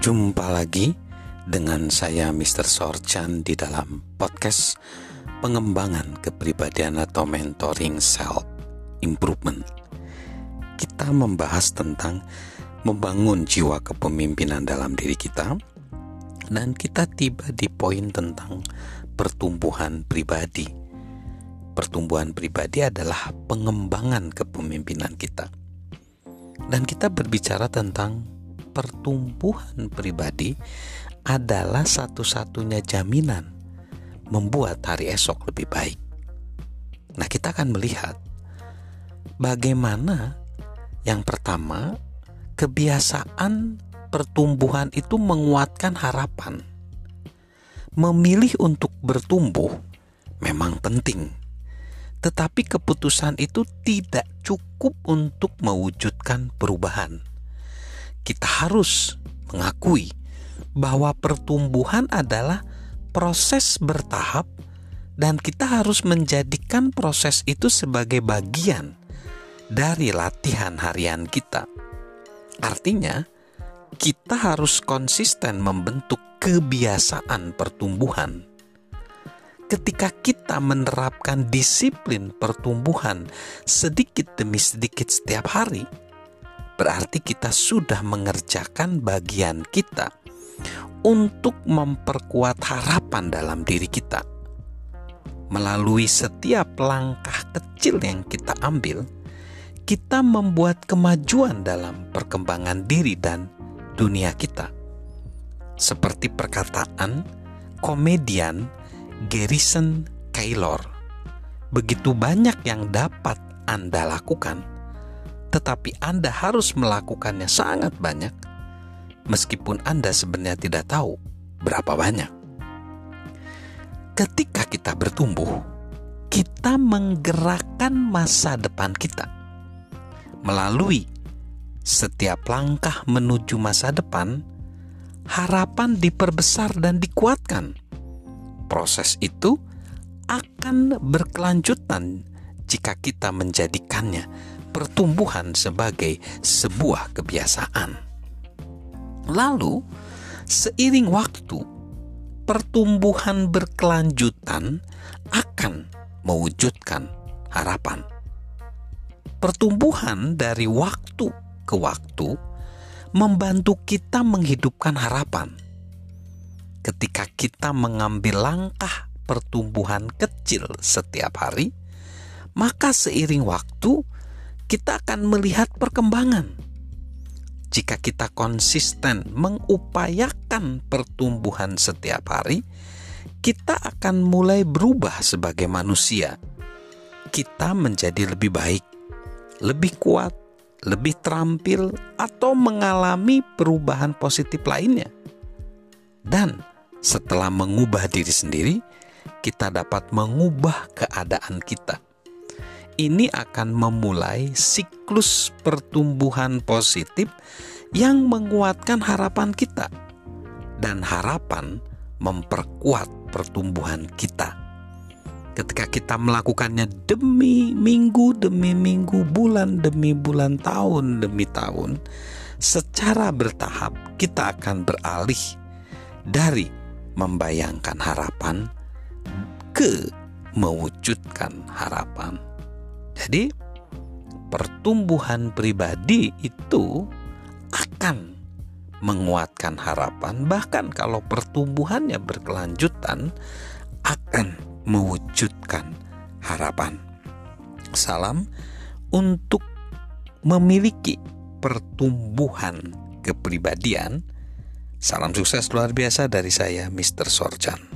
Jumpa lagi dengan saya Mr. Sorchan di dalam podcast pengembangan kepribadian atau mentoring self improvement. Kita membahas tentang membangun jiwa kepemimpinan dalam diri kita dan kita tiba di poin tentang pertumbuhan pribadi. Pertumbuhan pribadi adalah pengembangan kepemimpinan kita. Dan kita berbicara tentang pertumbuhan pribadi adalah satu-satunya jaminan membuat hari esok lebih baik. Nah, kita akan melihat bagaimana yang pertama kebiasaan pertumbuhan itu menguatkan harapan. Memilih untuk bertumbuh memang penting, tetapi keputusan itu tidak cukup untuk mewujudkan perubahan kita harus mengakui bahwa pertumbuhan adalah proses bertahap dan kita harus menjadikan proses itu sebagai bagian dari latihan harian kita. Artinya, kita harus konsisten membentuk kebiasaan pertumbuhan. Ketika kita menerapkan disiplin pertumbuhan sedikit demi sedikit setiap hari, berarti kita sudah mengerjakan bagian kita untuk memperkuat harapan dalam diri kita. Melalui setiap langkah kecil yang kita ambil, kita membuat kemajuan dalam perkembangan diri dan dunia kita. Seperti perkataan komedian Garrison Keillor, begitu banyak yang dapat Anda lakukan tetapi Anda harus melakukannya sangat banyak, meskipun Anda sebenarnya tidak tahu berapa banyak. Ketika kita bertumbuh, kita menggerakkan masa depan kita melalui setiap langkah menuju masa depan. Harapan diperbesar dan dikuatkan. Proses itu akan berkelanjutan jika kita menjadikannya pertumbuhan sebagai sebuah kebiasaan. Lalu, seiring waktu, pertumbuhan berkelanjutan akan mewujudkan harapan. Pertumbuhan dari waktu ke waktu membantu kita menghidupkan harapan. Ketika kita mengambil langkah pertumbuhan kecil setiap hari, maka seiring waktu kita akan melihat perkembangan. Jika kita konsisten mengupayakan pertumbuhan setiap hari, kita akan mulai berubah sebagai manusia. Kita menjadi lebih baik, lebih kuat, lebih terampil, atau mengalami perubahan positif lainnya. Dan setelah mengubah diri sendiri, kita dapat mengubah keadaan kita ini akan memulai siklus pertumbuhan positif yang menguatkan harapan kita, dan harapan memperkuat pertumbuhan kita. Ketika kita melakukannya demi minggu demi minggu, bulan demi bulan, tahun demi tahun, secara bertahap kita akan beralih dari membayangkan harapan ke mewujudkan harapan. Jadi, pertumbuhan pribadi itu akan menguatkan harapan, bahkan kalau pertumbuhannya berkelanjutan, akan mewujudkan harapan. Salam untuk memiliki pertumbuhan kepribadian. Salam sukses luar biasa dari saya, Mr. Sorjan.